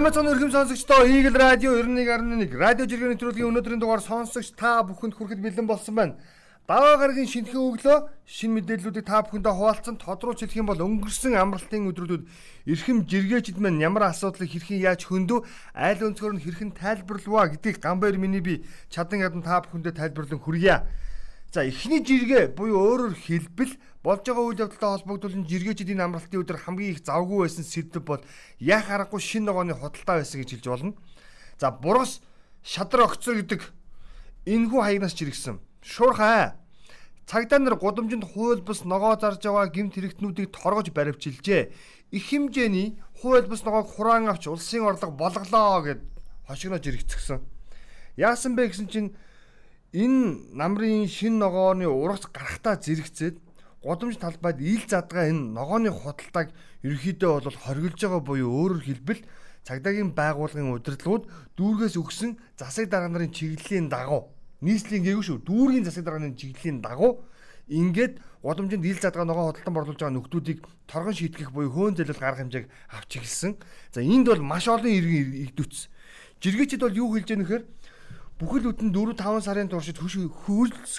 Мэцэн өргөм сонсогчдоо Eagle Radio 91.1 радио жиргэний нэвтрүүлгийн өнөөдрийн дугаар сонсогч та бүхэнд хүрэхэд бэлэн болсон байна. Даваа гарагийн шинэхэн өглөө шин мэдээллүүдийг та бүхэндээ хуваалцсан тодруулж хэлэх юм бол өнгөрсөн амралтын өдрүүдэд эрхэм жиргээчд маань ямар асуудлыг хэрхэн яаж хөндөв айл өнцгөр нь хэрхэн тайлбарлаваа гэдгийг гамбайр миний би чадан ядан та бүхэндээ тайлбарлан хүргье. За эхний жиргээ буюу өөрөөр хэлбэл болж байгаа үйл явдалтай холбогдуулан жиргээчдийн амралтын өдөр хамгийн их завгүй байсан сэдв бол яах аргагүй шин ногооны худалдаа байсан гэж хэлж болно. За бургас шадар огцор гэдэг энэхүү хаягнаас жиргсэн. Шуурхай. Цагдаа нар гудамжинд хууль бус ногоо зарж байгаа гимт хэрэгтнүүдийг торгож баривчилжээ. Их хэмжээний хууль бус ногоог хураан авч улсын орлого болголоо гэд хошигнож иргэцгсэн. Яасан бэ гэсэн чинь энэ намрын шин ногооны урагц гарахтаа зэрэгцээд гудамж талбайд ил задгаа энэ ногооны худалдааг ерөөхдөө бол хоригдж байгаа буюу өөрөөр хэлбэл цагдаагийн байгууллагын удирдлагууд дүүргээс өгсөн засаг дарга нарын чиглэлийн дагуу нийслэлийн гээгүй шүү дүүргийн засаг дарганы чиглэлийн дагуу ингээд гудамжинд ил задгаа ногоо худалдан борлуулж байгаа нөхдүүдийг торгон шийтгэх буюу хөөн зэлэл гаргах хэмжээг авч эхэлсэн. За энд бол маш олон иргэн игдүүц. Жиргээчд бол юу хэлж яах нэхэр бүхэл бүтэн 4 5 сарын туршид хөш хөлс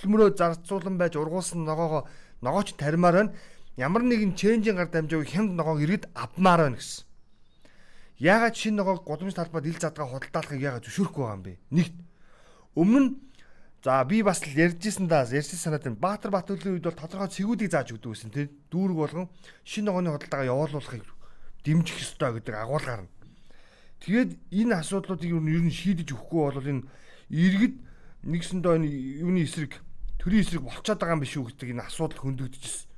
хөтөлмөрөө зарцуулан байж ургуулсан ногоогоо ногооч таримаар байна. Ямар нэгэн ченжийн гар дамжааг хямд ногоог иргэд авмаар байна гэсэн. Яагаад шинэ ногоог гудамж талбайд ил задгаа худалдаалахыг яагаад зөвшөөрөхгүй байгаа юм бэ? Нэгт өмнө нь за би бас л ярьжсэн да ярьсан санаад байна. Баатар Батөлийн үед бол тодорхой цэгүүдийг зааж өгдөг гэсэн тийм дүүрэг болгон шинэ ногооны худалдаагаа явуулахыг дэмжих ёстой гэдэг агуулгаар нь Тэгээд энэ асуудлуудыг ер нь шийдэж өгөхгүй бол энэ иргэд нэгсэндээ энэ юуны эсрэг төрийн эсрэг болчиход байгаа юм биш үү гэдэг энэ асуудал хөндөгдөжсэн.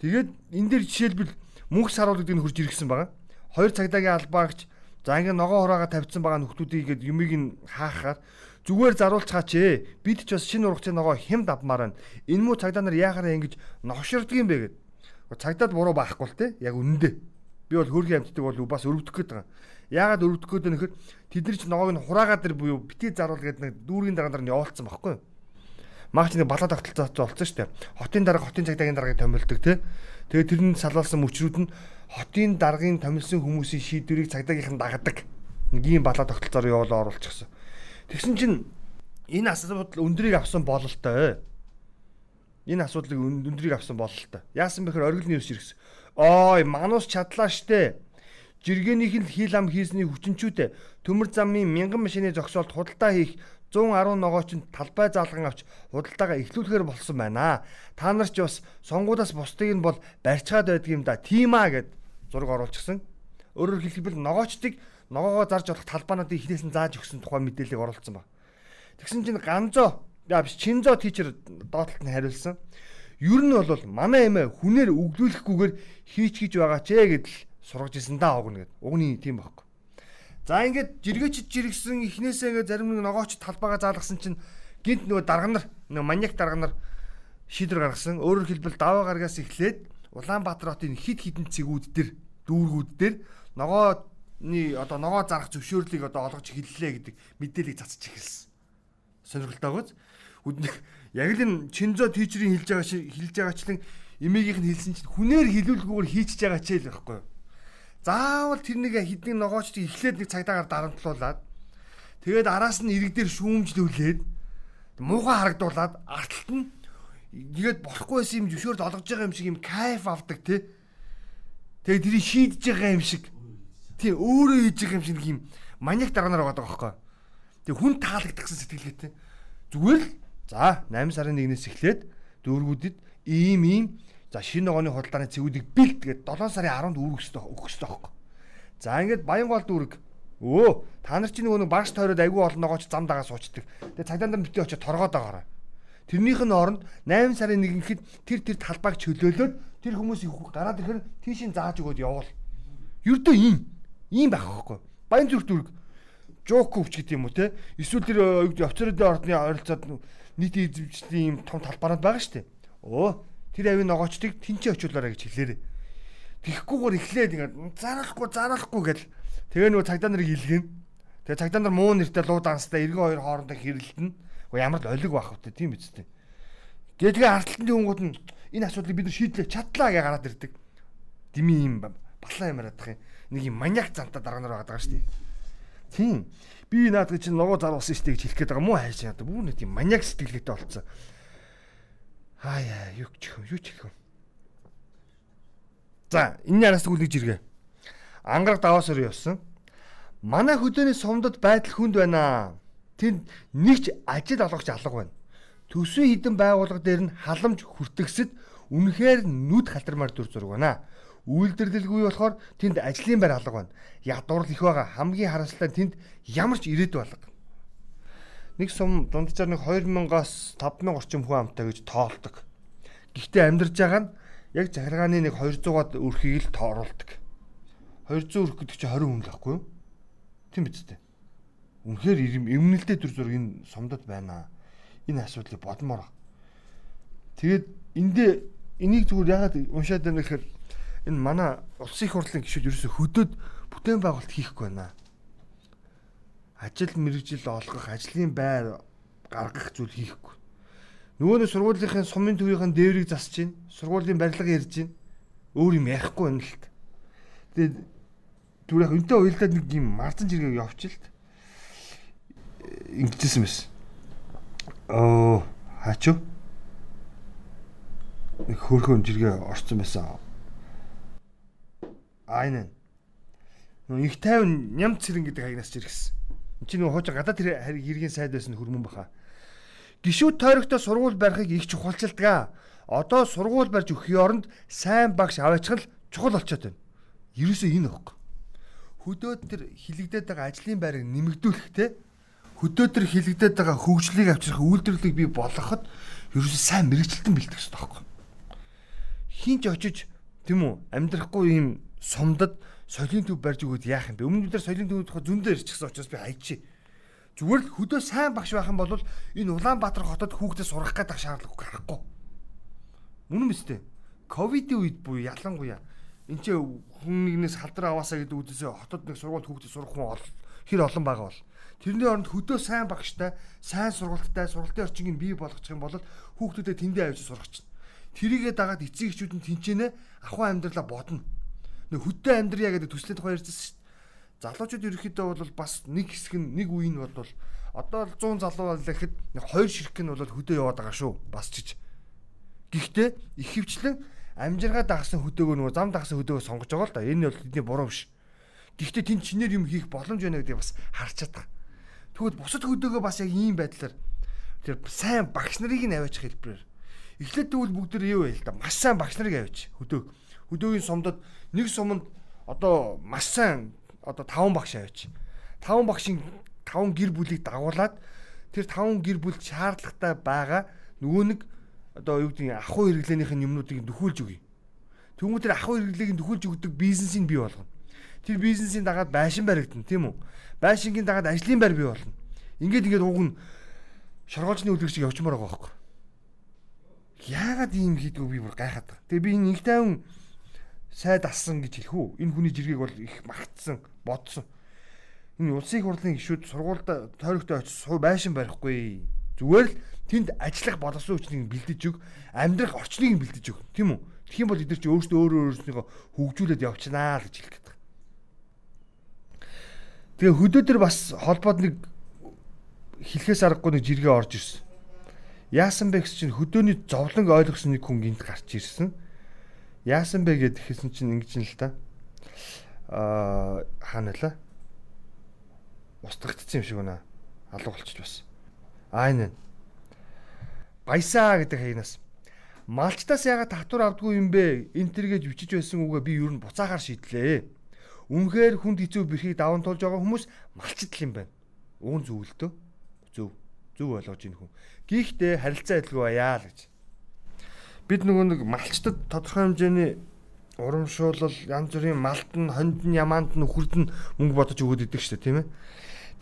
Тэгээд энэ дээр жишээлбэл мөнх саруулдаг энэ хурж иргсэн байгаа. Хоёр цагдаагийн албаагч за ингээ ногоо хураага тавьсан байгаа нөхдүүдийг гээд юмыг нь хаахаар зүгээр заруулцгаач ээ. Бид ч бас шинэ ургацын ногоо хямд авмаар байна. Энэ муу цагдаа нар яахаараа ингэж новширдаг юм бэ гэд. Цагдаад буруу байхгүй л те. Яг үнэндээ. Би бол хөргийн амьтдаг бол бас өрөвдөх гээд байгаа. Яагаад өрөвдөх гээд нөхөр тэд нар ч ногоог нь хураагаад ир буюу бити заруул гэдэг нэг дүүргийн дарга нар нь явуулсан байхгүй юу? Магч нэг балаа тогтолцоо болсон шүү дээ. Хотын дарга хотын цагдаагийн даргаыг томилдог тий. Тэгээд тэр нь салуулсан мөчрүүд нь хотын даргын томилсон хүмүүсийн шийдвэрийг цагдаагийнхан дагадаг. Нэг ийм балаа тогтолцоор явуулаа оруулчихсан. Тэгсэн чинь энэ асуудал өндрийг авсан бололтой. Энэ асуудлыг өндрийг авсан бололтой. Яасан бэхэр оргил нэрс иргэсэн. Ой, манус чадлаа штэ жиргэнийх нь хил ам хийсний хүчнчүүдээ төмөр замын мянган машины зогсоолт худалдаа хийх 110 ногоочнд талбай заалган авч худалдаагаа эхлүүлэхээр болсон байна. Та нар ч бас сонгуудаас бусдыг нь бол барьцгаад байдаг юм да. Тийм аа гэд зураг оруулчихсан. Өөрөөр хэлбэл ногоочдыг ногоогоо зарж болох талбаануудыг эхнээс нь зааж өгсөн тухай мэдээллийг оруулсан ба. Тэгсэн чинь ганзоо яа биш чинзоо тийчэр доотлолт нь хариулсан. Ер нь бол манай эмээ хүнээр өглөөлөхгүйгээр хийч гэж байгаа ч гэдэл сургаж исэн да огно гэд. Угны тийм байхгүй. За ингээд жиргээчд жиргсэн эхнээсээ ингээд зарим нэг ногооч талбайгаа заалгасан чинь гинт нөгөө дарга нар нөгөө маньяк дарга нар шийдвэр гаргасан. Өөрөөр хэлбэл даваа гаргаас эхлээд Улаанбаатар хотын хид хідэн цэгүүд дээр дүүргүүд дээр ногооны одоо ногоо зарах зөвшөөрлийг одоо олгож хэллээ гэдэг мэдээллийг цацж эхэлсэн. Сонирхолтой гоц. Яг л энэ Чинзо тийчрийн хэлж байгаа хэлж байгаачлан эмээгийнх нь хэлсэн чинь хүнээр хилүүлгүүгээр хийчихэж байгаа ч л байхгүй юу? Заавал тэрнийг хідний ногоочдыг эхлээд нэг цагдаагаар дарамтлуулад тэгээд араас нь ирэг дээр шүүмжлүүлээд муухай харагдуулаад арталт нь нэгэд болохгүй байсан юм зөвшөөрд олгож байгаа юм шиг юм кайф авдаг тий. Тэгээд тэрийг шийдэж байгаа юм шиг тий өөрөө хийж байгаа юм шиг нэг юм маниак дараа нар байгаа байхгүй. Тэг хүн таалагдахсан сэтгэлгээтэй. Зүгээр л за 8 сарын 1-ээс эхлээд дүүргүүдэд ийм ийм За шинэ ногооны худалдааны цэгүүдийг бэлт гээд 7 сарын 10-нд үүргэх ёстой өгөх ёстой байхгүй. За ингээд Баянгол дүүрэг өө та нар чинь нөгөө багш тойроод айгүй олон ногооч зам дагаа суучдаг. Тэгээ цагдаа нар битээ очиж торгоод байгаарай. Тэрнийх нь оронд 8 сарын 1-нд тэр тэр талбайг чөлөөлөөд тэр хүмүүсийг гараад ирэхээр тийшин зааж өгөөд явуул. Ердөө ийм ийм байх байхгүй. Баян зүрх дүүрэг жоков ч гэдэг юм уу те. Эсвэл тэр офицеруудын ордны ойролцоод нийт эзэмшлийн юм том талбарууд байгаа шүү дээ. Өө тэр авийн ногоочдыг тэнцээ очиулаарай гэж хэлээрээ. Тихгүйгээр эхлээд ингээд зарахгүй зарахгүй гэл тэгээ нөгөө цагдаа нарыг илгээн. Тэгээ цагдаа нар муу нэртэй луу данстай эргэн хоёр хоорондоо хэрэлдэн. Уу ямар л олиг байх вэ тийм биз дээ. Тэгээ тэгээ арталтны хүмүүд нь энэ асуудлыг бид нар шийдлээ чадлаа гэж гараад ирдэг. Дими юм балан ямараад их нэг юм маниак зантаа дараа нар байгаа шүү дээ. Тийм. Би наадах чинь ногоо зарвасан шүү дээ гэж хэлэх гээд байгаа мó хайж яа. Бүр нэг тийм маниак сэтгэлгээтэй болцсон. Аа яа, юу ч юу ч хэлэх юм. За, энэ яраас тгүүлж иргэ. Ангараг даваас өрөө явсан. Манай хөдөөний сумдад байдал хүнд байна. Тэнд нэгч ажил олгогч алга байна. Төсвийн хідэн байгууллага дээр нь халамж хүртгсэд үнэхээр нүд халтармаар дүр зураг байна. Үйлдвэрлэлгүй болохоор тэнд ажлын байр алга байна. Ядуурл их байгаа. Хамгийн харамсалтай тэнд ямар ч ирээдүй алга нэг сум дунджаар нэг 2000-аас 5000 орчим хүн амтай гэж тоолдог. Гэхдээ амьдарч байгаа нь яг захиргааны нэг 200-аад өрхийг л тооруулдаг. 200 өрх гэдэг чинь 20 хүн л байхгүй юу? Тийм биз дээ. Үнэхээр эмнэлтэй төр зураг энэ сумдад байна. Энэ асуудлыг бодмоор. Тэгээд эндээ энийг зүгээр яагаад уншаад байна гэхээр энэ манай улсын их хурлын гишүүд ерөөсө хөдөөд бүтээн байгуулалт хийхгүй байна ажил мэрэгжил олгох, ажлын байр гаргах зүйл хийхгүй. Нөгөө нь сургуулийн сумын төвийн дээврийг засаж чинь, сургуулийн барилга ярьж чинь өөр юм ярихгүй байна л та. Тэгээд түр яг өнтөө уйлдаад нэг юм марцан жиргээ явчих л та. Ингэжсэн байсан. Оо, хаачуу. Нэг хөөрхөн жиргээ орцсон байсан. Айнэн. Нөө их тайван нямц цэрэн гэдэг хаягнаас жиргсэн. Чи нөгөө хуучин гадаад хэргийн сайд байсан хөрмөн баха. Гişүүд тойрогтой сургууль барихыг их чухалчилдаг. Одоо сургууль барьж өгөхийн оронд сайн багш аваачих л чухал болчиход байна. Ерөөсөө энэ хөөх. Хөдөөд тэр хилэгдээд байгаа ажлын байрыг нэмэгдүүлэхтэй хөдөөд тэр хилэгдээд байгаа хөгжлийг авчрах үйлдвэрлэлийг бий болгоход ерөөсөө сайн мэрэгчлэлтэн бэлтгэх хэрэгтэй байхгүй. Хинч очиж тийм үү амьдрахгүй юм сумдад соёлын төв барьж өгөөд яах юм бэ? Өмнө бид нар соёлын төвөд зүүндээ ирчихсэн учраас би хайчи. Зүгээр л хөдөө сайн багш байх юм бол энэ Улаанбаатар хотод хүүхдэд сурах гэдэг шаардлагагүй гарахгүй. Үнэн биз дээ. Ковидын үед буюу ялангуяа энэ ч хүн нэгнээс халдар аваасаа гэдэг үдээсээ хотод нэг сургууль хүүхдэд сурах хүн ол хэр олон байгаа бол тэрний оронд хөдөө сайн багштай, сайн сургалттай, сургалтын орчиныг бий болгочих юм бол хүүхдүүдэд тэндээ авч чинь. Тэрийгэ дагаад эцэг эхчүүд нь тэнцэнэ ахуй амьдралаа бодно нэг хөдөө амьдрья гэдэг төслийн тухай ярьжсэн шүү дээ. Залуучууд ерөөхдөө бол бас нэг хэсэг нь нэг үе нь бол одоо 100 залуу байхад хоёр ширхэг нь бол хөдөө яваад байгаа шүү. Бас чиж. Гэхдээ их хвчлэн амжиргаа дагсан хөдөөгөө нөгөө зам дагсан хөдөөгөө сонгож байгаа л да. Энэ бол тэдний буруу биш. Гэхдээ тэнд чинээр юм хийх боломж байна гэдгийг бас харж чадах. Тэгвэл бусад хөдөөгөө бас яг ийм байдлаар тэр сайн багш нарыг нь аваачих хэлбэрээр. Эхлээд тэгвэл бүгд тэр юу вэ л да. Маш сайн багш нарыг аваач хөдөг. Хөдөөгийн сумдад нэг суманд одоо маш сайн одоо 5 багш аваач. 5 багшийн 5 гэр бүлийг дагуулад тэр 5 гэр бүл шаардлагатай байгаа нөгөө нэг одоо юу гэдэг ахуй хэрэглээнийх нь юмнуудыг нөхүүлж өгье. Тэгмүү тэр ахуй хэрэглээг нөхүүлж өгдөг бизнесийг бий болгоно. Тэр бизнесийн дагаад байшин баригдана тийм үү? Байшингийн дагаад ажлын байр бий болно. Ингээд ингээд уг нь шоргоолжны үлгэр шиг явчмаар байгаа байхгүй. Яагаад ийм хийдгүү би бүр гайхаад байгаа. Тэгээ би нэг тайван сайд ассан гэж хэлэх үү? Энэ хүний жиргэг бол их магтсан, бодсон. Энэ улсын хурлын гишүүд сургуульд тойрогтой очиж суу байшин барихгүй. Зүгээр л тэнд ажиллах боловсон хүчнийг бэлдэж өг, амьдрах орчныг бэлдэж өг. Тийм үү? Тэгэх юм бол эдгээр чи өөрсдөө өөрөө өөрснийгөө хөгжүүлээд явчихнаа л гэж хэлэх гэдэг. Тэгээ хөдөө төр бас холбоод нэг хэлхээс аргагүй нэг жиргээ орж ирсэн. Яасан бэ гэсэн чинь хөдөөний зовлон ойлгосон нэг хүн гинт гарч ирсэн яасан бэ гэд хэлсэн чинь ингэж л та. Аа хаана лээ? Устгагдсан юм шиг байна. Алга болчих бас. Аа энэ. Баясаа гэдэг хаянаас. Малчтаас ягаад татвар авдгүй юм бэ? Энтэр гэж бичиж байсан үгээ би юу н буцаахаар шийдлээ. Үнэхээр хүнд хэцүү бэрхийг даван тулж байгаа хүмүүс малчтал юм байна. Уун зөвлөлтөө. Зөв. Зөв ойлгож ийн хүн. Гэхдээ харилцаа адилгүй баяа л гэж бид нөгөө нэг малчтад тодорхой хэмжээний урамшуулал янз бүрийн малт нь хонд нь ямаанд нь үхэрд нь мөнгө бодож өгöd идэг шүү дээ тийм ээ.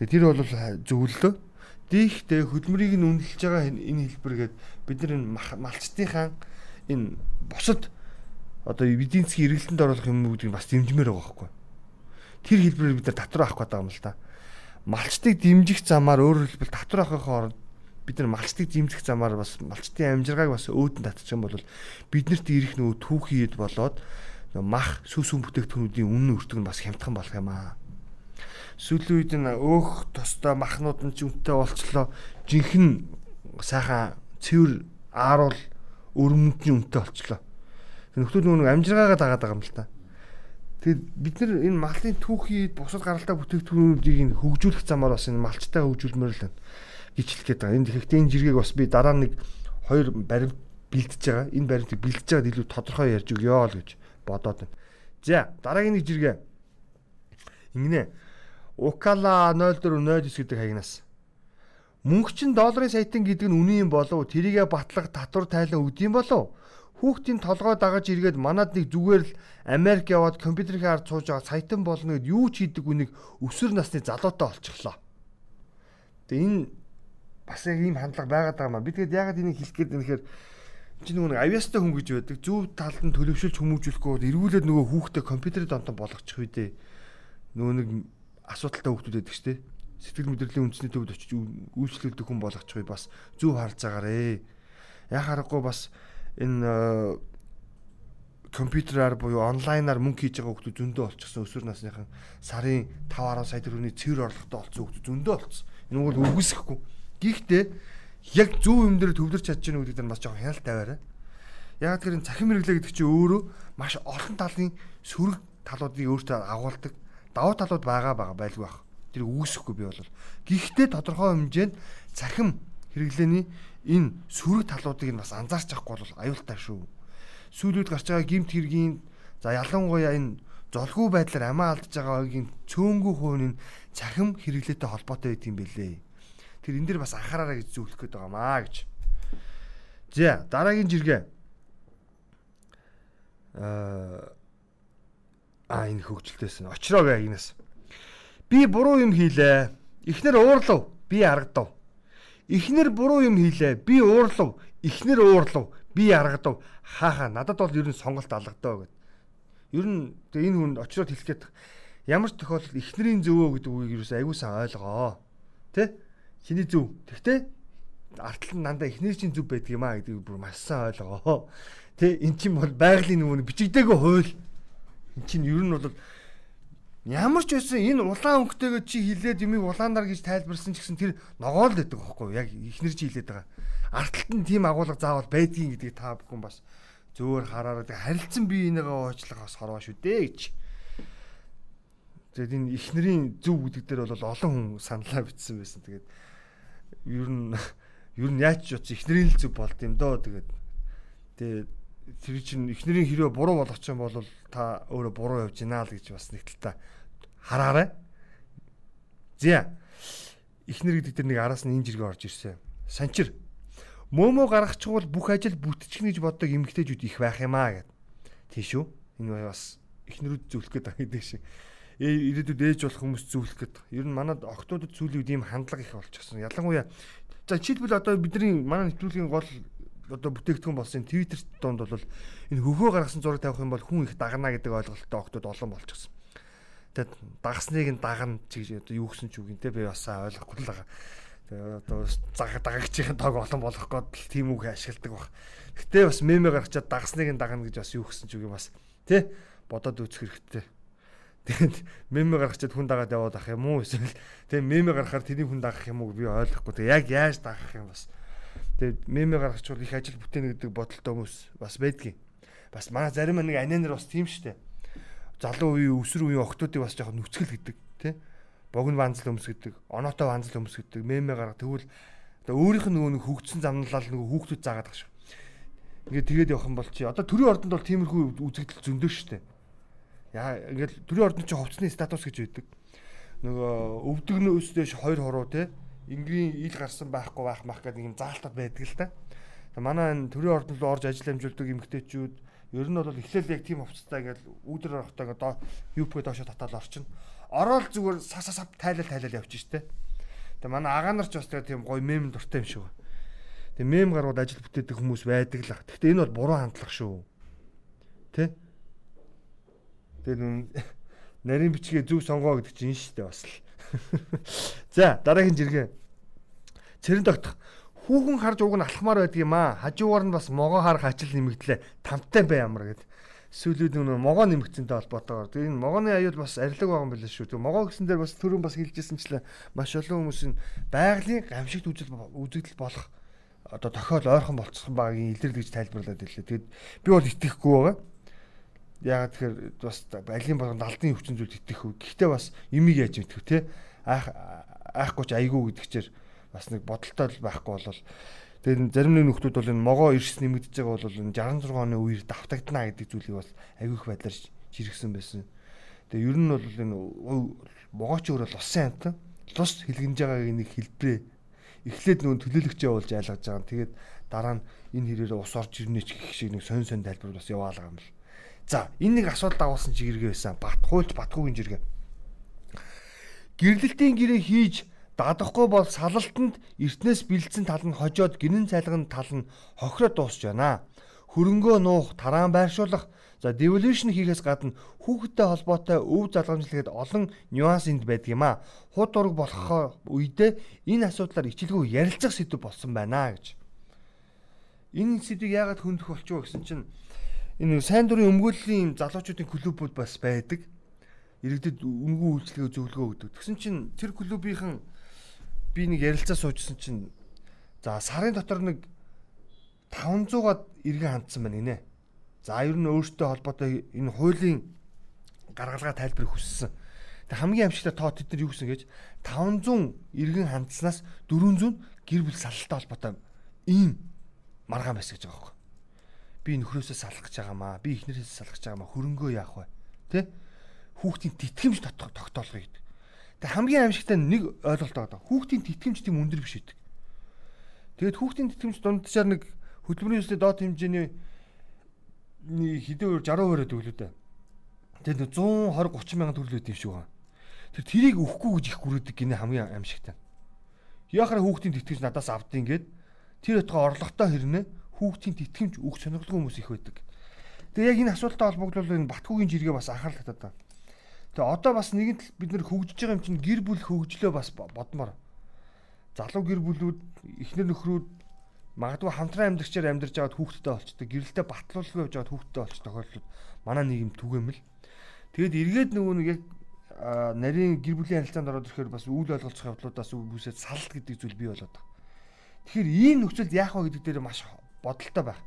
Тэгээ тэр бол зөвлөлөө. Дийхтэй хөдөлмөрийг нь үнэлж байгаа энэ хэлбэргээд бид нар энэ малчтынхаа энэ босод одоо эдийн засгийн эргэлтэнд оруулах юм гэдгийг бас дэмжмээр байгаа байхгүй. Тэр хэлбэрээр бид нар татвар авах гэдэг юм л та. Малчтыг дэмжих замаар өөрөөр хэлбэл татвар авахын оронд бид нар малчтыг дэмжих замаар бас малчтын амжиргааг бас өөдөн татчих юм бол биднэрт ирэх нөгөө түүхийд болоод мах сүсүн бүтээгдэхүүнүүдийн үнэн өртөг нь бас хямдхан болох юм аа. Сүүлийн үед нь өөх тостой махнууд нь ч үнэтэй болчлоо. Жинхэнэ сайхан цэвэр ааруул өрөмөндний үнэтэй болчлоо. Нөхдөл нөгөө амжиргаагаа дагаад байгаа юм л та. Тэгээд бид нар энэ малын түүхий бусад гаралтай бүтээгдэхүүнүүдийг хөгжүүлэх замаар бас энэ малчтай хөгжүүлмээр л байна. Гичлэхэд байгаа. Энэ тэгэхдээ энэ жиргэг бас би дараа нэг хоёр баримт бэлдэж байгаа. Энэ баримтыг бэлдэж байгаад илүү тодорхой ярьж өгөө л гэж бодоод байна. За дараагийн нэг жиргээ. Ингэнэ. Укала 0409 гэдэг хаягнаас. Мөнгө чин долларын саятан гэдэг нь юм болов тэрийгэ батлах татвар тайлан өгдөм болов хүүхдийн толгой дагаж иргээд манад нэг зүгээр л Америк яваад компьютерийн ард сууж байгаа саятан болно гэд юу ч хийдэг үнийг өсвөр насны залуутай олчихлоо. Тэгээ энэ бас яг ийм хандлага байгаад байгаа маа. Би тэгээд ягаад энийг хэлэх гээд нэхэр чи нөгөө авьяастай хүн гэж байдаг. Зөв талд нь төлөвшөлж хүмүүжүүлэхгүй эргүүлээд нөгөө хүүхдээ компьютерийн донтон болгочих үү дээ. Нөгөө нэг асуудалтай хүүхдүүд байдаг шүү дээ. Сэтгэл мэдрэлийн үндэсний төвд очиж үйлчлэгдэх хүн болгочих уу бас зөв харж байгаарэ. Яг харахгүй бас энэ компьютераар буюу онлайнаар мөнгө хийж байгаа хүмүүс зөндөө болчихсон өсвөр насныхан сарын 5 10 сая төгрөгийн цэвэр орлоготой болсон хүмүүс зөндөө болчихсон. Энэ бол үгүйсэхгүй. Гэхдээ яг зөв юм дээр төвлөрч чадж байгаа гэдэг нь бас жоохон хяналт тавиараа. Яг тэр цахим хэрэглээ гэдэг чинь өөрөө маш олон талын сөрөг талуудыг өөртөө агуулдаг давуу талууд байгаа байгаа байлгүй байх. Тэр үүсэхгүй би бол. Гэхдээ тодорхой хэмжээнд цахим хэрэглээний энэ сөрөг талуудыг нь бас анзаарч авахгүй бол аюултай шүү. Сүүлүүд гарч байгаа гимт хэргийн за ялангуяа энэ золгүй байдлаар амиа алдж байгаа огийн цөөнгүү хувийн цахим хэрэглээтэй холбоотой байт юм бэлээ. Тэр энэ дэр бас анхаараарай гэж зөвлөх гээд байгаа маа гэж. За дараагийн жиргээ. Аа а энэ хөгжилтөөс нь очроог агнаас. Би буруу юм хийлээ. Эхнэр уурлав. Би аргадав. Эхнэр буруу юм хийлээ. Би уурлав. Эхнэр уурлав. Би аргадав. Хааха надад бол ер нь сонголт алгадаа гэд. Ер нь энэ хүн очроод хэлэх гээд ямар ч тохиолдолд эхнэрийн зөвөө гэдэг үгийг юус аягуулсан ойлгоо. Тэ? Чиний зөв. Тэгтээ артал нь дандаа эхнэр чинь зөв байдаг юм а гэдгийг бүр маш сайн ойлгоо. Тэ эн чинь бол байгалийн нөгөө бичигдээгүй хууль. Эн чинь ер нь бол Ямар ч байсан энэ улаан өнгөтэйгээ чи хилээд юмыг улаанаар гэж тайлбарсан ч гэсэн тэр ногоол байдаг байхгүй яг ихнэр чи хилээд байгаа. Арталт нь тийм агуулга заавал байдгийн гэдгийг та бүхэн бас зөөр хараараа харилцан бие энийгээ уучлах бас хорвоо шүү дээ гэж. Тэгээд энэ ихнэрийн зөв гэдэг дээр бол олон хүн саналаа бичсэн байсан. Тэгээд ер нь ер нь яаж ч утас ихнэрийн л зөв болд юм доо тэгээд тэгээд тэр чинь ихнэрийн хэрэг буруу болгоч юм бол та өөрөө буруу явж гинаа л гэж бас нэг талтай хараарай. За. Эхнэр гэдэг тэр нэг араас нь энэ жиргээ орж ирсэн. Санчир. Мөөмөө гаргачихвал бүх ажил бүтчихнэ гэж боддог эмгтээчүүд их байх юм аа гэд. Тийш үү? Энэ бас эхнэрүүд зөвлөх гэдэг шиг. Э ирээдүйд ээж болох хүмүүс зөвлөх гээд. Ер нь манад сүүлийн үед ийм хандлага их болчихсон. Ялангуяа за жишээлбэл одоо бидний манай нэвтрүүлгийн гол одоо бүтээгдэхүүн болсон Twitter донд бол энэ хөхөө гаргасан зураг тавих юм бол хүн их дагна гэдэг ойлголттой октод олон болчихсон. Тэгээд дагасныг нь дагна гэж одоо юу гэсэн ч үг юм те би бас ойлгохгүй л байгаа. Тэгээд одоо заг дагагчийн тог олон болгох гээд л тийм үг ашигладаг баг. Гэтэ бас мемэ гаргачаад дагасныг нь дагна гэж бас юу гэсэн ч үг юм бас те бодоод үзэх хэрэгтэй. Тэгээд мемэ гаргачаад хүн дагаад яваад ах юм уу эсвэл тэгээд мемэ гаргахаар тэний хүн дагах юм уу би ойлгохгүй. Тэгээд яг яаж дагах юм бас. Тэгээд мемэ гаргачвал их ажил бүтээнэ гэдэг бодолтой хүмүүс бас байдгийн. Бас манай зарим нэг анинер бас тийм штэ залуу үеийн өсвөр үеийн охтуудыг бас жоохон нүцгэл гэдэг тий богино ванзал өмс гэдэг оноотой ванзал өмс гэдэг мемэ гарга тэгвэл өөрийнх нь нөгөө хөгжсөн замналал нөгөө хүүхдүүд заагаад байгаа шүү. Ингээд тэгээд явах юм бол чи одоо төрийн ордонд бол тиймэрхүү үзэгдэл зөндөө дээ. Яа ингээд төрийн ордонд чи хувцсны статус гэж байдаг. Нөгөө өвдөгнөөс дэш хоёр хуруу те ингийн ил гарсан байхгүй байх мах гэдэг юм заалтад байдаг л да. Манай энэ төрийн ордонд орж ажил амжилтдаг эмгтээчүүд Ер нь бол эхлээл яг тийм хувцастай ингээл үүдэр орохтой ингээд доо юпг доошо татаал орчин. Ороод зүгээр сас сас тайлал тайлал явчих штэ. Тэгээ манай агаа нар ч бас тийм гоё мем дуртай юм шиг ба. Тэгээ мем гарууд ажил бүтээдэг хүмүүс байдаг л. Гэхдээ энэ бол буруу хандлага шүү. Тэ? Тэгээ нарийн бичгээ зөв сонгоо гэдэг чинь шүү дээ бас л. За дараагийн жиргээ. Цэрэн тогтох хүүхэн харж уг нь алхмаар байдаг юм аа. Хажуугаар нь бас могоо харах ажил нэмэгдлээ. Тамтай бай ямар гэд. Эсвэл нөгөө могоо нэмэгцэнтэй холбоотойгоор. Тэгээ энэ могооны аюул бас арилаг байгаа юм байна шүү. Тэгээ могоо гэсэн дээр бас түрүүн бас хэлжсэнчлээ маш олон хүмүүс нь байгалийн гамшигт үзэл үзэгдэл болох одоо тохиол ойрхон болцсон багийн илэрлэг гэж тайлбарлаад ирлээ. Тэгээд би бол итгэхгүй байгаа. Яагаад тэгэхээр бас алийн болгонд алдын өвчин зүйл итгэхгүй. Гэхдээ бас имийг яаж мэдэх вэ те? Айх айхгүй ч айгүй гэдэгчээр бас нэг бодолтой байхгүй болол Тэгээд зарим нэг нөхдүүд бол энэ могоо ирс нэмэгдэж байгаа бол энэ 66 оны үеэр давтагдана гэдэг зүйлийг бол агиох байдлаар жиргсэн байсан. Тэгээд ер нь бол энэ могооч өөр бол усын амтан тус хэлгэнж байгааг нэг хэлбэрээ эхлээд нүүн төлөөлөгчөө болж айлгаж байгаа. Тэгээд дараа нь энэ хэрээр ус орж ирнэ ч гэх шиг нэг сонь сонь тайлбар бас яваалаа юм л. За энэ нэг асуудал дагуулсан чигэргээ байсан. Бат хуульч Батгуугийн жиргээ. Гэрлэлтийн гэрээ хийж Дадахгүй бол салалтанд эртнээс бэлдсэн тал нь хожоод гинэн цайлган тал нь хохироод дуусч байна. Хөрөнгөө нуух, тараан байршуулах, за devolution хийхээс гадна хүүхэдтэй холбоотой өв залгамжлагад олон нюанс энд байдаг юм а. Худ ураг болох үедээ энэ асуудлаар ичилгүй ярилцах сэдв болсон байна гэж. Энэ сэдвийг яагаад хөндөх болчихоо гэсэн чинь энэ сайн дурын өмгөөллийн залуучуудын клубүүд бас байдаг. Иргэдэд өмгөө үйлчлэгээ зөвлөгөө өгдөг. Тэгсэн чинь тэр клубийнхан би нэг ярилцаа суужсэн чинь за сарын дотор нэг 500-аад иргэн хандсан байна гинэ. За ер нь өөртөө холбоотой энэ хуулийн гаргалгаа тайлбарыг хүссэн. Тэг хамгийн амжилттай тоо тэд нар юу гэсэн гэж 500 иргэн хандсанаас 400 гэр бүл салалтай холбоотой ийм маргаан байсан гэж байгаа байхгүй. Би нөхрөөсөө салах гэж байгаамаа. Би эхнэрээс салах гэж байгаамаа. Хөрөнгөө яах вэ? Тэ? Хүүхдийн тэтгэмж тогтоолгоё гэдэг. Тэг хамгийн аимшигтай нэг ойлголт байгаа. Хүүхдийн тэтгэмж тийм өндөр биш гэдэг. Тэгээд хүүхдийн тэтгэмж дунджаар нэг хөдөлмөрийн өсөлтөд доод хэмжээний хэдэн 60% төгөлөө дээ. Тэгээд 120 30 мянган өгд юм шиг байгаа. Тэр тэрийг өгөхгүй гэж их гүрээдэг гинэ хамгийн аимшигтай. Яахаар хүүхдийн тэтгэмж надаас авдیں۔ гээд тэр утгаа орлоготой хэрнээ хүүхдийн тэтгэмж өгөх сонирхолтой хүмүүс их байдаг. Тэгээ яг энэ асуудалтай холбогдвол энэ Батгуугийн жиргээ бас анхаарал татаад байна. Тэгээ одоо бас нэгэн тал бид нэр хөгжиж байгаа юм чинь гэр бүл хөгжлөө бас бодмоор. Залуу гэр бүлүүд эхнэр нөхрүүд магадгүй хамтран амьдрагчаар амьдарч байгаад хүүхдтэй болчтой гэрэлтэй батлуулгүй явж байгаад хүүхдтэй болч тохиолдлууд манай нийгэм түгээмэл. Тэгэд эргээд нөгөө нэг яг нарийн гэр бүлийн харилцаанд ороод ирэхээр бас үйл ойлголцох явдлуудаас үүсээд салт гэдэг зүйл бий болоод байгаа. Тэгэхээр ийм нөхцөлд яах вэ гэдэг дээр маш бодолтой байх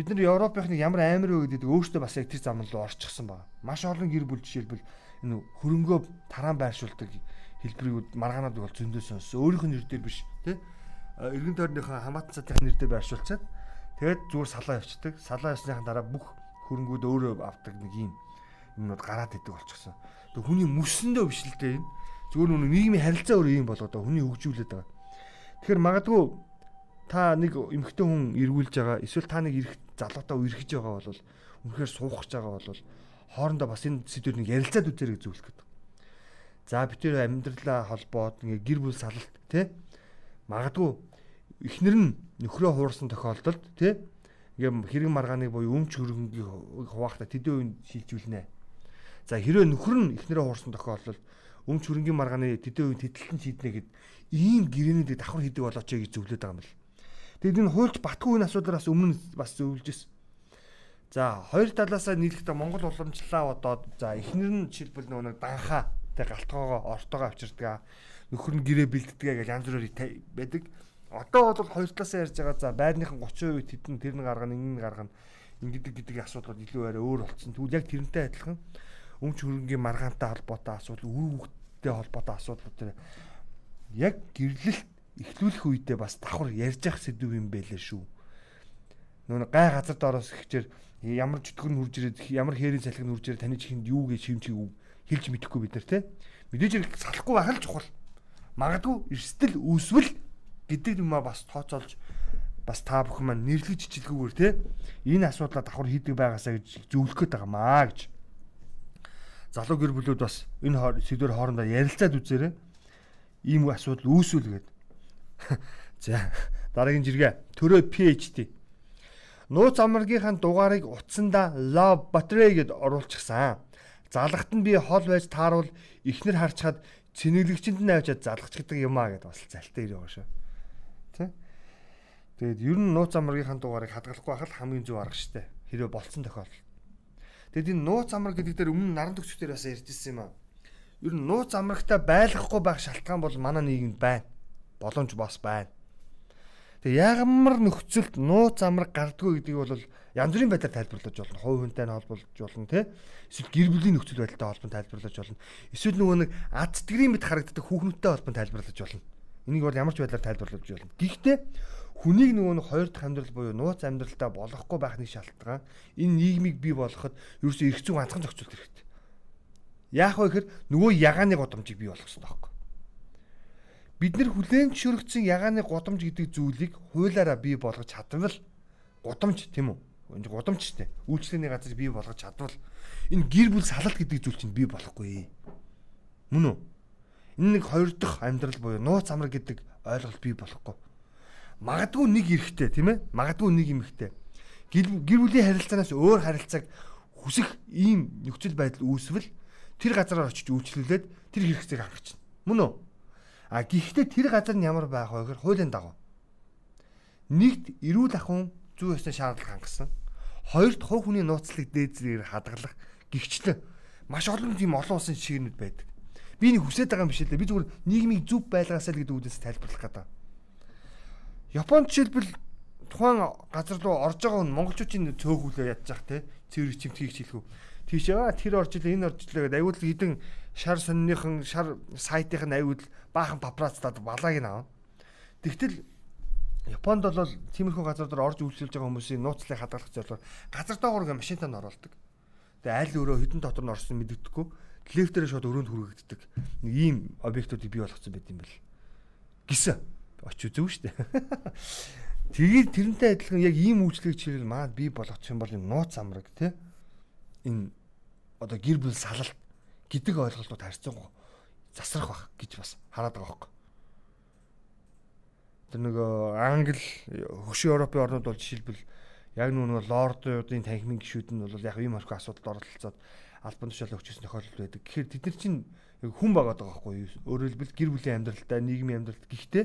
бид нар Европынхны ямар амар вэ гэдэг өөртөө бас яг тэр зам руу орчихсон байна. Маш олон гэр бүл жишээлбэл энэ хөрөнгөө тараан байршуулдаг хэлбэрүүд маргаанууд бол зөндөө сонссон. Өөрийнх нь нэр дээр биш тий. Иргэн тойрныхоо хамаатан цаатах нэр дээр байршуулцаад тэгээд зүгээр салаа явчихдаг. Салаа явсныхан дараа бүх хөрөнгүүд өөрөө авдаг нэг юм юмнууд гараад идэг болчихсон. Тэг хүний мөсөндөө биш л дээ энэ. Зүгээр нүг нийгмийн харилцаа өөр юм байгаа. Хүний хөгжүүлээд байгаа. Тэгэхээр магадгүй та нэг эмэгтэй хүн эргүүлж байгаа эсвэл та нэг эрх залуутаа үерхэж байгаа бол үнэхээр суухж байгаа бол хоорондоо бас энэ сэдвэр нэг ярилцаад үзэрэй гэж зөвлөх гэдэг. За бид тэр амьдралаа холбоод ингээ гэр бүл салалт тий магадгүй эхнэр нь нөхрөө хуурсан тохиолдолд тий ингээ хэрэг маргааны буюу өмч хөрөнгийг хуваахта тэдэн үеийн шилжүүлнэ. За хэрвээ нөхөр нь эхнэрээ хуурсан тохиолдолд өмч хөрөнгийн маргааны тэдэн үеийн тэтэлтэн шийднэ гэд ийм гэрээнүүдийг давхар хийдэг болооч гэж зөвлөд байгаа юм бэл. Тэгэд энэ хуульч Батгүйн асуудлаас өмнө бас зөвлөж ирсэн. За хоёр талаасаа нийлэхдээ Монгол уламжлалаа одоод за эхнэр нь жишээлбэл нөгөө данхаа тэг галтгоогоо ортоогоо авчирдаг. Нөхөр нь гэрээ бэлддэг гэж янз бүрээр байдаг. Одоо бол хоёр талаасаа ярьж байгаа за байрныхан 30% тэдэн тэр нь гаргана, энэ нь гаргана. Ингэдэг гэдэг асуудлууд илүү арай өөр болцсон. Тэгвэл яг тэрнтэй адилхан өмч хөрөнгийн маргаантай холбоотой асуудал, үр хөвгттэй холбоотой асуудлууд тэр яг гэрлэлт эхлүүлэх үедээ бас давхар ярьж явах сэдв юм байлээ шүү. Нүүн гай газар доороос ихчээр ямар чөтгөр нь хурж ирээд ямар хээрийн салхи нь хурж ирээд таны чихэнд юу гэж шимчиг хэлж мэдэхгүй бид нар те. Мэдээж хэрэг салахгүй байх л чухал. Магадгүй эрсдэл үүсвэл гэдэг юм а бас тооцоолж бас та бүхэн маань нэрлэж чичлгүүгээр те энэ асуудлаа давхар хийдэг байгаасаа гэж зөвлөх гээд байгаамаа гэж. Залуу гэр бүлүүд бас энэ сэдвэр хоорондоо ярилцаад үзээрэй. Ийм асуудал үүсвэл гээд За дараагийн жиргээ төрөө PhD. Нууц амрагийнхаа дугаарыг утсандаа Love Battery гэд оруулчихсан. Залгахт нь би хол байж тааруул ихнэр харчхад цэнэглэгчэнд нь авчиад залгах гэдэг юм а гэд бас залтай ирээ байгаа шүү. Тэ? Тэгээд ер нь нууц амрагийнхаа дугаарыг хадгалахгүй байхад хамгийн зөв арга штэ. Хэрвээ болцсон тохиолдолд. Тэгэд энэ нууц амраг гэдэг дээр өмнө наран төгсчдөр бас ярьжсэн юм аа. Ер нь нууц амрагтай байлгахгүй байх шалтгаан бол манай нийгэмд байна. Боломж бас байна. Тэгээ ямар нөхцөлд нууц амраг гардггүй гэдгийг бол янз бүрийн байдлаар тайлбарлаж болно. Хувь хүнтэй нь холбуулж болно тий. Эсвэл гэр бүлийн нөхцөл байдалтай холбон тайлбарлаж болно. Эсвэл нөгөө нэг ад тэтгэрийн мэд харагддаг хүүхнүүдтэй холбон тайлбарлаж болно. Энийг бол ямар ч байдлаар тайлбарлаж болно. Гэхдээ хүнийг нөгөө нэг хоёр дахь амьдрал буюу нууц амьдралтай болохгүй байхны шалтгаан энэ нийгмийг бий болгоход ерөөсөө эрх зүйн ганцхан зохицуулт хэрэгтэй. Яах вэ гэхээр нөгөө ягааны годомжийг бий болгох хэрэгтэй байхгүй. Бид нэр хүлээн зөвшөөрөгдсөн ягааны годомж гэдэг зүйлийг хуулаараа бий болгож чадвал годомж тийм үү? Энэ годомж шүү дээ. Үйлчлэлийн газар бий болгож чадвал энэ гэр бүл салалт гэдэг зүйл чинь бий болохгүй. Мөн үү? Энэ нэг хоёр дахь амьдрал буюу нууц амраг гэдэг ойлголт бий болохгүй магадгүй нэг эрэхтэй тийм ээ магадгүй нэг эмэгтэй гэр бүлийн харилцаанаас өөр харилцааг хүсэх ийм нөхцөл байдал үүсвэл тэр газараар очиж үйлчлүүлээд тэр хэрэгцээг хангачна мөн үү а гэхдээ тэр газар нь ямар байх вэ гэхээр хуулийн дагуу. Нэгт эрүүл ахуйн зүй ёсны шаардлага хангасан. Хоёрт хувь хүний нууцлыг дээдлэр хадгалах гихчлэн маш олон тийм олон улсын ширнүүд байдаг. Би нэг хүсэж байгаа юм биш л дээ. Би зүгээр нийгмийг зөв байлгаасаа л гэдэг үгээс тайлбарлах гэдэг Японд жишээлбэл тухайн газар руу орж байгаа хүн монголчуудын цөөхүүлээ ядж зах те. Цэвэр чимтгийг хэлэхүү. Тийш аа тэр орж илээ энэ орж илээ гэдэг аюул хідэн шар сонныхан шар сайтын аюул баахан папрацтад балааг нь аа. Тэгтэл Японд бол тиймэрхүү газар дээр орж үйлчлүүлж байгаа хүмүүсийн нууцлыг хадгалах зорилгоор газар доогоор машинтаа н оруулдаг. Тэгээ аль өөрөө хідэн дотор нь орсон мэддэггүй. Лефтээр шууд өрөөнд хүргэгддэг. Нэг ийм объектуудыг бий болгоцсон байт юм бэл. Гисэн үзв шүү дээ. Тэгээд тэрнтэй адилхан яг ийм үйлчлэг чиглэл маад бий болгочих юм бол юм нууц амраг тий энэ одоо гэр бүл салалт гэдэг ойлголтууд харьцангуй засрах бах гэж бас хараад байгаа хөөе. Тэр нэг Англи, хөшөө Европын орнууд бол жишээлбэл яг нүг лордуудын танхимын гишүүд нь бол яг ийм орхи асуудалд оролцоод албан тушаалаа өгчсэн тохиолдол байдаг. Тэгэхээр тэд нар чинь хүн байгаа даа байхгүй юу? Өөрөөр хэлбэл гэр бүлийн амьдралтай, нийгмийн амьдралт гэхдээ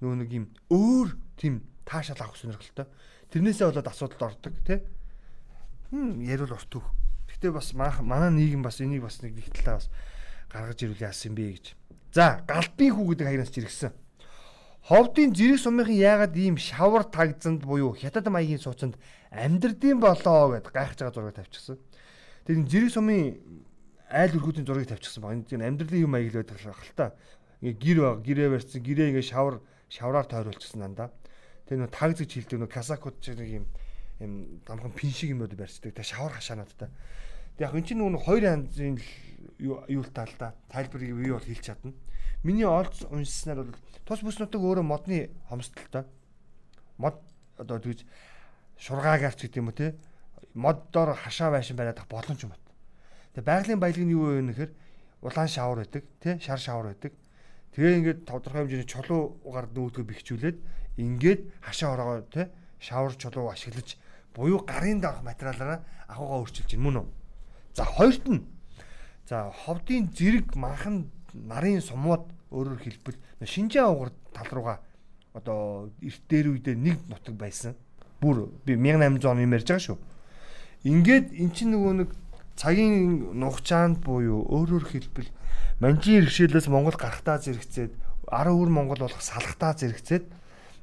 нөгөө нэг юм өөр тийм таашаал авах сонирхолтой. Тэрнээсээ болоод асуудалд ордог тий. Хм ярил урт өг. Гэтэ бас манай нийгэм бас энийг бас нэг нэг талаа бас гаргаж ирүүл яасан бэ гэж. За галбын хүү гэдэг хаягнаас чиргсэн. Ховдын зэрэг сумынхан яагаад ийм шавар тагзанд буюу хятад маягийн сууцанд амьдрдсан болоо гэд гайхаж байгаа зураг тавьчихсан. Тэр зэрэг сумын айл өрхүүдийн зургийг тавьчихсан баг. Энэ амьдралын юм маяг л байдаг л та. Ингээ гэр баг, гэрээ барьсан, гэрээ ингээ шавар шавраар тойруулчихсан дандаа. Тэгээ нөө таг зэг хилдэг нөө касакууд ч нэг юм юм дамхан пин шиг юмуд барьцдаг. Тэгээ шавар хашаануудтай. Тэгээ яг энэ чинь нөгөө хоёр янзын юултаа л да. Тайлбарыг бий бол хэлж чадна. Миний олж уншсанаар бол тус бүс нутаг өөрөө модны хомсдолтой. Мод одоо тэгж шургаагаарч гэдэг юм уу те. Мод дор хашаа байшин бариад боломж юм бат. Тэгээ байгалийн баялаг нь юу вэ гэхээр улаан шавар байдаг те шар шавар байдаг Тэгээ ингээд тодорхой хэмжээний чулуугаар нүүдгөө бэхжүүлээд ингээд хашаа ороогоо те шавар чулуу ашиглаж буюу гарын даах материалаараа ахуйгаа өөрчилж байна мөн үү? За хоёрт нь за ховдын зэрэг манхан нарын сумууд өөрөөр хэлбэл шинжээ угар тал руугаа одоо эрт дээр үедээ нэг нутаг байсан. Бүр би 1800 он юм ярьж байгаа шүү. Ингээд эн чинь нөгөө нэг цагийн нухчаанд буюу өөрөөр хэлбэл манжийн иргэшээлээс Монгол гарахтаа зэрэгцээд 10 өр Монгол болох салахтаа зэрэгцээд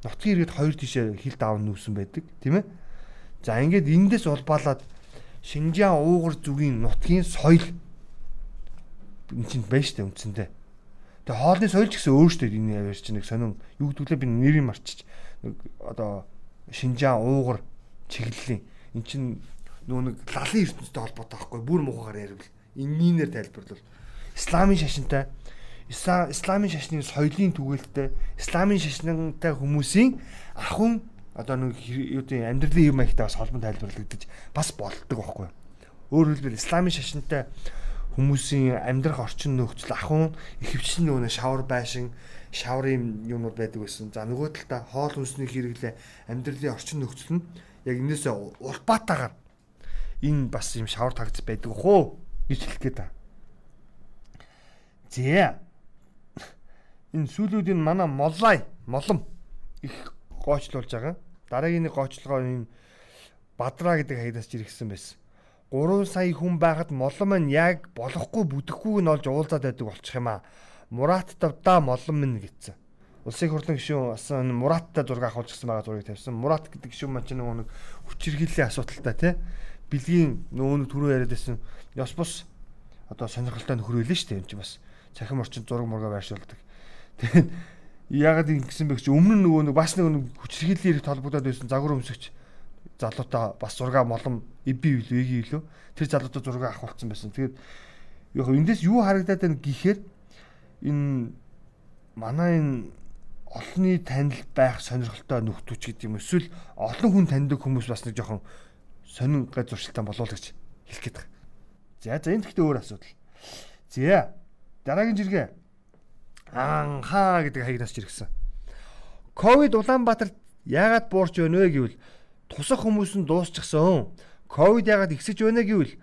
нутгийн иргэд хоёр тишээ хил давн нүүсэн байдаг тийм ээ. За ингээд эндээс улбаалаад Шинжаан уугар зүгийн нутгийн соёл. Энэ чинь байна штэ үндсэндээ. Тэгээ хоолны соёл ч гэсэн өөртөө энэ яваарч нэг сонин юу гэдгэлээ би нэрийг марчиж. Нэг одоо Шинжаан уугар чиглэлийн. Эн чинь нөгөө нэг лалын ертөнцтэй холбоотой байхгүй бүр мухагаар ярил. Ингээр тайлбарлал. Исламын шашинтай исламын шашны соёлын түгээлтэй исламын шашинтай хүмүүсийн ахын одоо нэг юу гэдэг амьдралын юм маягтай бас холбон тайлбарлагдаж бас болдог байхгүй. Өөрөөр хэлбэл исламын шашинтай хүмүүсийн амьдрах орчин нөхцөл ахын ихэвчлэн нөгөө шавар байшин шаврын юмнууд байдаг байсан. За нөгөө талдаа хоол хүнсний хэрэглээ амьдралын орчин нөхцөл нь яг энээсээ улбаатаагаар энэ бас юм шавар тагц байдаг хөө гэж хэлэх гээд байна. Зэ. Энэ сүүлүүдийн манай моллай, молом их гоочлуулж байгаа. Дараагийн нэг гоочлогоо энэ Бадраа гэдэг хаягдаас жиргсэн байсан. 3 сая хүн байхад молон маань яг болохгүй бүдэхгүйг нь олж уулзаад байдаг болчих юм аа. Мурат давда молон минь гэсэн. Улсын хурлын гишүүн бас Мураттай зураг авахулж гисэн байгаа зургийг тавьсан. Мурат гэдэг гишүүн маань ч нэг хүчирхийллийн асуудалтай тий. Билгийн нөгөө түрүү яриад байсан. Ёс бус одоо сонирхолтой байлээ шүү дээ. Энд чинь бас цахим орчин зураг мурга байршуулдаг. Тэгээд яагаад ингэсэн бэ гэж өмнө нөгөө нэг бас нэг хүчирхийллийн хэрэг толбогдоод байсан загвар өмсөгч залуутай бас зураг молон эби билүү эги билүү тэр залуутай зураг авах болсон байсан. Тэгээд яг эндээс юу харагдаад байна гэхээр энэ манай энэ олонний танил байх сонирхолтой нөхдүүч гэдэг юм эсвэл олон хүн таньдаг хүмүүс бас нэг жоохон сонин гай зуршилтай болов гэж хэлэх гээд байна. За за энэ гэхдээ өөр асуудал. За дараагийн жиргээ анхаа гэдэг хаягнаас жиргсэн. Ковид Улаанбаатарт яагаад буурч байна вэ гэвэл тусах хүмүүс нь дуусчихсан. Ковид яагаад ихсэж байна гэвэл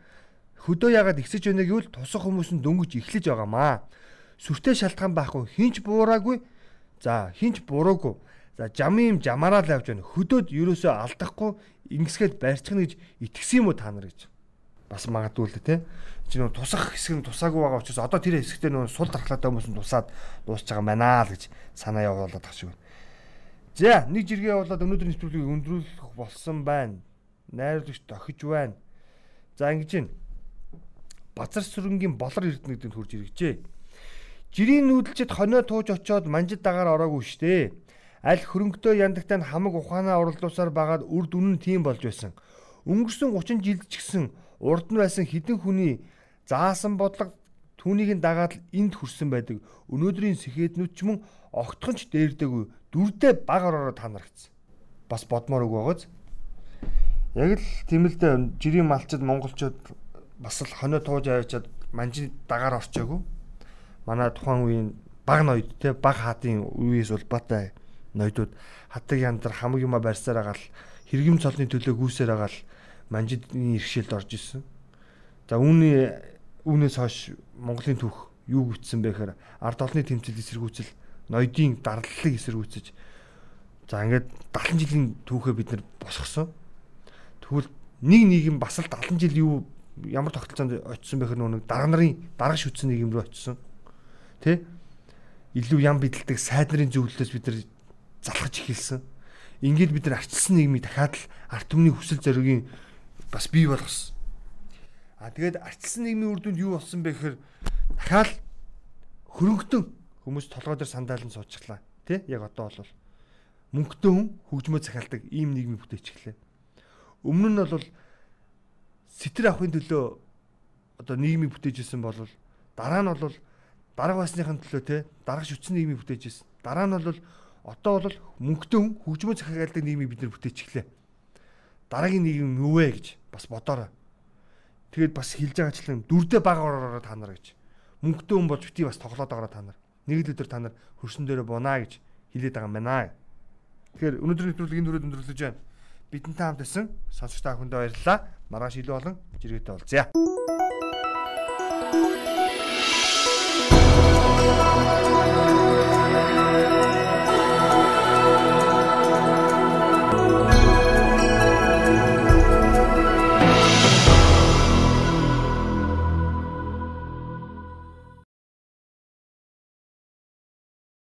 хөдөө яагаад ихсэж байна гэвэл тусах хүмүүс нь дөнгөж эхлэж байгаамаа. Сүртэй шалтгаан байхгүй хинч буураагүй За хинч буруугүй. За жамын юм жамаараа л авч байна. Хөдөөд ерөөсөө алдахгүй ингэсгээд барьчихна гэж итгэсэн юм уу та нар гэж. Бас магадгүй л те. Чи нөө тусах хэсэг нь тусаагүй байгаа учраас одоо тэр хэсэгтээ нөө сул дархлаатай хүмүүс нь тусаад дуусч байгаа мэнаа л гэж санаа явуулаад тах шиг байна. За нэг жиргээ явуулаад өнөөдөр нэвтрүүлгийг өндрүүлэх болсон байна. Найрлагч тохиж байна. За ингэж байна. Базар сүрэнгийн болор эрдэнэтэнд хурж иргэжээ. Жирийн нүүдэлчэд хонио тууж очоод манжид дагаар ороогүй штэ. Аль хөрөнгөдөө яндагтай нь хамаг ухаанаа уралдуулсаар байгаад үр дүн нь тийм болж байсан. Өнгөрсөн 30 жилд ч гэсэн урд нь байсан хідэн хүний заасан бодлого түүнийг нь дагаад энд хүрсэн байдаг. Өнөөдрийн сэхэднүүд ч мөн огтхонч дээрдэггүй дүрдээ баг ороод танархсан. Бас бодмоор үг байгааз. Яг л дээ жирийн малчид монголчууд бас л хонио тууж аваачаад манжид дагаар орчоогүй манай тухайн үеийн баг ноёд те баг хаатын үеэс улбаатай ноёдууд хатаг яндар хамаг юма барьсаар агаал хэрэгэм цолны төлөө гүйсээр агаал манжидны иргэшэлд орж исэн. За үүний үүнээс хойш Монголын түүх юу гүйтсэн бэ гэхээр ард олны тэмцэл эсэргүүцэл ноёдын дарлалыг эсэргүүцэж за ингээд 70 жилийн түүхээ бид нар босгосон. Тэгвэл нэг нийгэм бас л 70 жил юу ямар тогтолцоонд очисон бэ гэхээр нэг дарга нарын дарга шүтсэн нийгэм рүү очисон Тэ? Илүү ям бидэлдэг сайд нарын зөвлөлөөс бид нар залхаж эхэлсэн. Ингээд бид нар арчилсан нийгмийг дахиад л арт түмний хүсэл зоригийн бас бий болгосон. А тэгээд арчилсан нийгмийн үр дүнд юу болсон бэ гэхээр дахиад хөрөнгөтөн хүмүүс толгой дээр сандаалan суучглаа. Тэ? Яг одоо бол мөнгөтэй хүн хөгжмөө захиалдаг ийм нийгмийг бүтээч эхлэв. Өмнө нь бол сэтэр авахын төлөө одоо нийгмийг бүтээжсэн бол дараа нь бол дарга байсныхын төлөө те дарга шүтсэн нийгмийг бүтээж ирсэн. Дараа нь бол одоо бол мөнгөтэй хүн хөгжмөө захиалдаг нийгмийг бид нэр бүтээж эхлэв. Дараагийн нийгэм юу вэ гэж бас бодоорой. Тэгээд бас хэлж байгаачлан дүрдээ бага ороо та нар гэж. Мөнгөтэй хүн болж бити бас тоглоод байгаа та нар. Нэг л өдөр та нар хөрсөн дээрээ бунаа гэж хэлээд байгаа юм байна. Тэгэхээр өнөөдрийн нэвтрүүлгийн дүрээд өндөрлөж байна. Бидэнтэй хамт байсан сонсогч та бүхэндээ баярлалаа. Маргааш илүү олон жиргээтэй уулзъя.